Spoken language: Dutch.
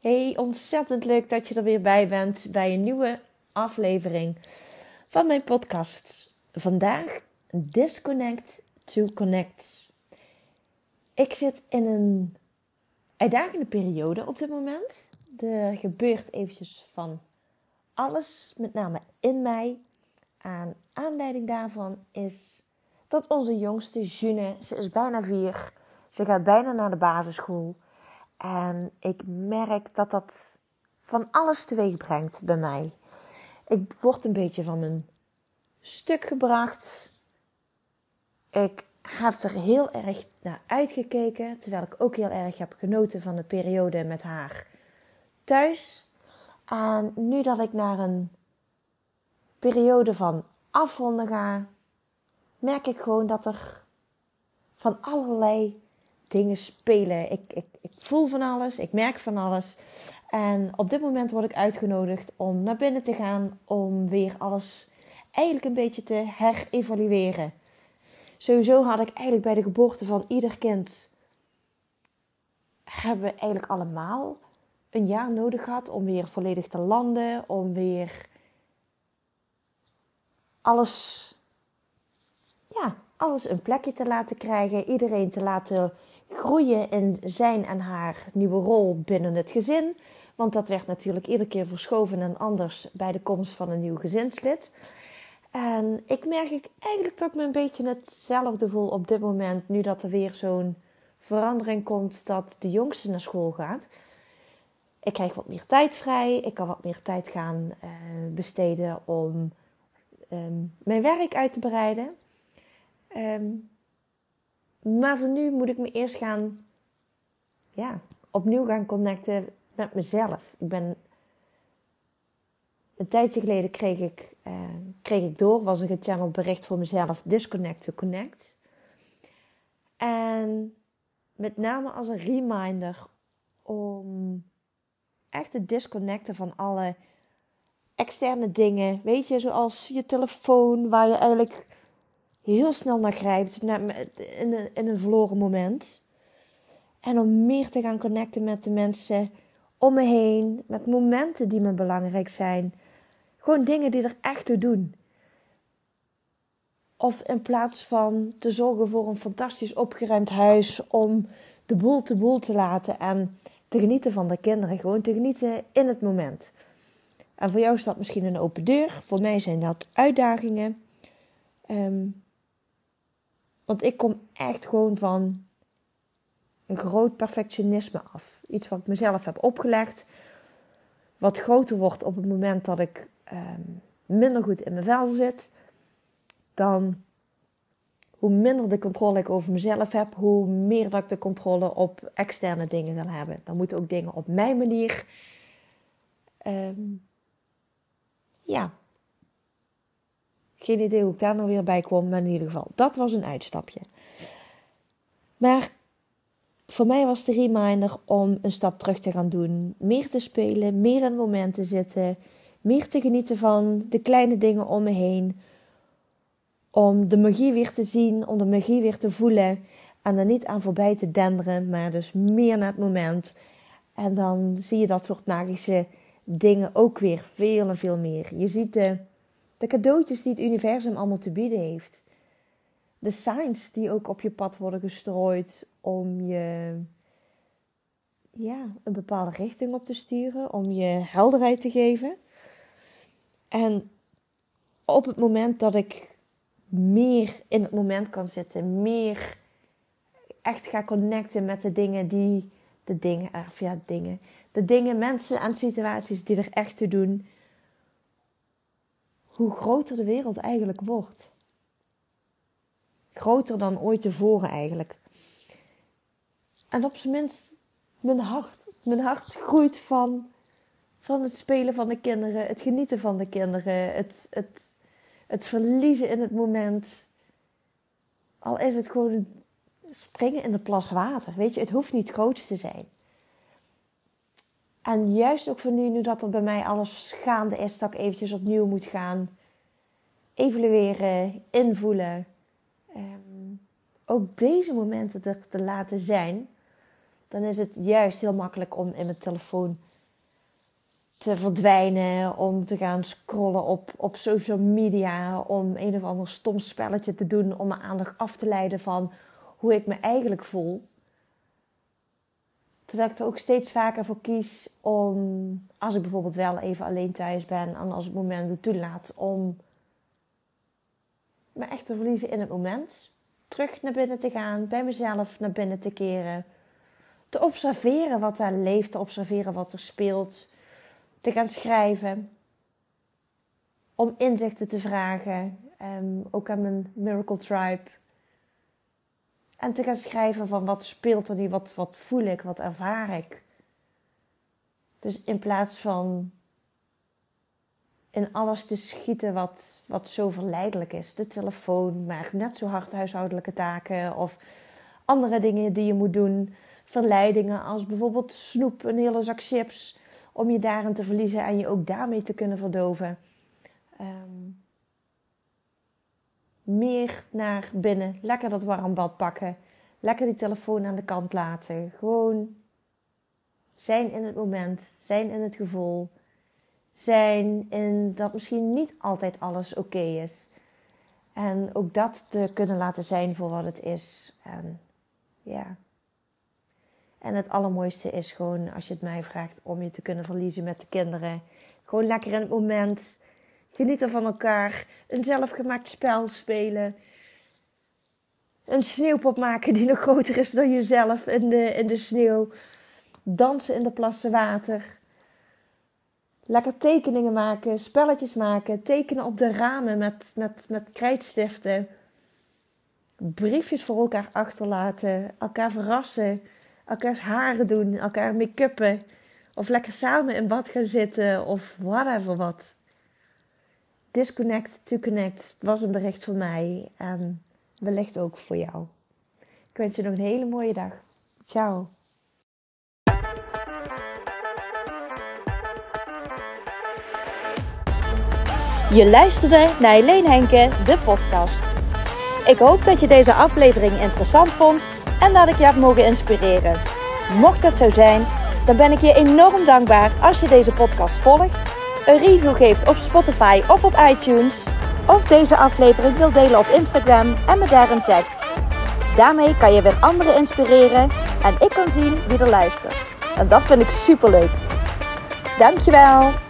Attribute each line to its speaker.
Speaker 1: Hey, ontzettend leuk dat je er weer bij bent bij een nieuwe aflevering van mijn podcast. Vandaag Disconnect to Connect. Ik zit in een uitdagende periode op dit moment. Er gebeurt eventjes van alles, met name in mij. Aan aanleiding daarvan is dat onze jongste June, ze is bijna vier, ze gaat bijna naar de basisschool. En ik merk dat dat van alles teweeg brengt bij mij. Ik word een beetje van mijn stuk gebracht. Ik heb er heel erg naar uitgekeken, terwijl ik ook heel erg heb genoten van de periode met haar thuis. En nu dat ik naar een periode van afronden ga, merk ik gewoon dat er van allerlei dingen spelen. Ik, ik, ik voel van alles, ik merk van alles. En op dit moment word ik uitgenodigd om naar binnen te gaan om weer alles eigenlijk een beetje te herevalueren. Sowieso had ik eigenlijk bij de geboorte van ieder kind hebben we eigenlijk allemaal een jaar nodig gehad om weer volledig te landen, om weer alles, ja, alles een plekje te laten krijgen, iedereen te laten groeien in zijn en haar nieuwe rol binnen het gezin. Want dat werd natuurlijk iedere keer verschoven en anders bij de komst van een nieuw gezinslid. En ik merk ik eigenlijk dat ik me een beetje hetzelfde voel op dit moment, nu dat er weer zo'n verandering komt dat de jongste naar school gaat. Ik krijg wat meer tijd vrij. Ik kan wat meer tijd gaan uh, besteden om um, mijn werk uit te bereiden. Um, maar voor nu moet ik me eerst gaan, ja, opnieuw gaan connecten met mezelf. Ik ben, een tijdje geleden kreeg ik, uh, kreeg ik door, was een gechanneld bericht voor mezelf, disconnect to connect. En met name als een reminder om echt te disconnecten van alle externe dingen. Weet je, zoals je telefoon, waar je eigenlijk heel snel naar grijpt in een, in een verloren moment. En om meer te gaan connecten met de mensen om me heen, met momenten die me belangrijk zijn. Gewoon dingen die er echt toe doen. Of in plaats van te zorgen voor een fantastisch opgeruimd huis om de boel te boel te laten en te genieten van de kinderen. Gewoon te genieten in het moment. En voor jou is dat misschien een open deur. Voor mij zijn dat uitdagingen. Um, want ik kom echt gewoon van een groot perfectionisme af. Iets wat ik mezelf heb opgelegd. Wat groter wordt op het moment dat ik ehm, minder goed in mijn vel zit. Dan hoe minder de controle ik over mezelf heb, hoe meer dat ik de controle op externe dingen wil hebben. Dan moeten ook dingen op mijn manier. Um, ja, geen idee hoe ik daar nou weer bij kwam, maar in ieder geval, dat was een uitstapje. Maar voor mij was de reminder om een stap terug te gaan doen. Meer te spelen, meer in het moment te zitten, meer te genieten van de kleine dingen om me heen. Om de magie weer te zien, om de magie weer te voelen. En er niet aan voorbij te denderen, maar dus meer naar het moment. En dan zie je dat soort magische dingen ook weer veel en veel meer. Je ziet de de cadeautjes die het universum allemaal te bieden heeft. De signs die ook op je pad worden gestrooid om je ja, een bepaalde richting op te sturen, om je helderheid te geven. En op het moment dat ik meer in het moment kan zitten, meer echt ga connecten met de dingen die, de dingen, of ja, dingen, de dingen, mensen en situaties die er echt te doen, hoe groter de wereld eigenlijk wordt. Groter dan ooit tevoren eigenlijk. En op zijn minst mijn hart. Mijn hart groeit van, van het spelen van de kinderen, het genieten van de kinderen, het, het, het verliezen in het moment. Al is het gewoon springen in de plas water. Weet je, het hoeft niet groot te zijn. En juist ook van nu, nu dat er bij mij alles gaande is, dat ik eventjes opnieuw moet gaan evalueren, invoelen. Um, ook deze momenten er te laten zijn. Dan is het juist heel makkelijk om in mijn telefoon te verdwijnen, om te gaan scrollen op, op social media, om een of ander stom spelletje te doen, om mijn aandacht af te leiden van hoe ik me eigenlijk voel. Terwijl ik er ook steeds vaker voor kies om, als ik bijvoorbeeld wel even alleen thuis ben en als het moment het toelaat, om me echt te verliezen in het moment. Terug naar binnen te gaan, bij mezelf naar binnen te keren. Te observeren wat daar leeft, te observeren wat er speelt. Te gaan schrijven. Om inzichten te vragen. Um, ook aan mijn Miracle Tribe. En te gaan schrijven van wat speelt er nu, wat, wat voel ik, wat ervaar ik. Dus in plaats van in alles te schieten wat, wat zo verleidelijk is. De telefoon, maar net zo hard huishoudelijke taken of andere dingen die je moet doen. Verleidingen als bijvoorbeeld snoep, een hele zak chips, om je daarin te verliezen en je ook daarmee te kunnen verdoven. Um, meer naar binnen, lekker dat warm bad pakken, lekker die telefoon aan de kant laten. Gewoon zijn in het moment, zijn in het gevoel zijn en dat misschien niet altijd alles oké is. En ook dat te kunnen laten zijn voor wat het is. En ja. En het allermooiste is gewoon, als je het mij vraagt, om je te kunnen verliezen met de kinderen. Gewoon lekker in het moment. Genieten van elkaar. Een zelfgemaakt spel spelen. Een sneeuwpop maken die nog groter is dan jezelf in de, in de sneeuw. Dansen in de plassen water lekker tekeningen maken, spelletjes maken, tekenen op de ramen met, met, met krijtstiften. Briefjes voor elkaar achterlaten, elkaar verrassen, elkaars haren doen, elkaar make-uppen. Of lekker samen in bad gaan zitten of whatever wat. Disconnect to connect was een bericht van mij en wellicht ook voor jou. Ik wens je nog een hele mooie dag. Ciao.
Speaker 2: Je luisterde naar Helene Henke, de podcast. Ik hoop dat je deze aflevering interessant vond en dat ik je heb mogen inspireren. Mocht dat zo zijn, dan ben ik je enorm dankbaar als je deze podcast volgt, een review geeft op Spotify of op iTunes, of deze aflevering wil delen op Instagram en me daarin tagt. Daarmee kan je weer anderen inspireren en ik kan zien wie er luistert. En dat vind ik super leuk. Dankjewel!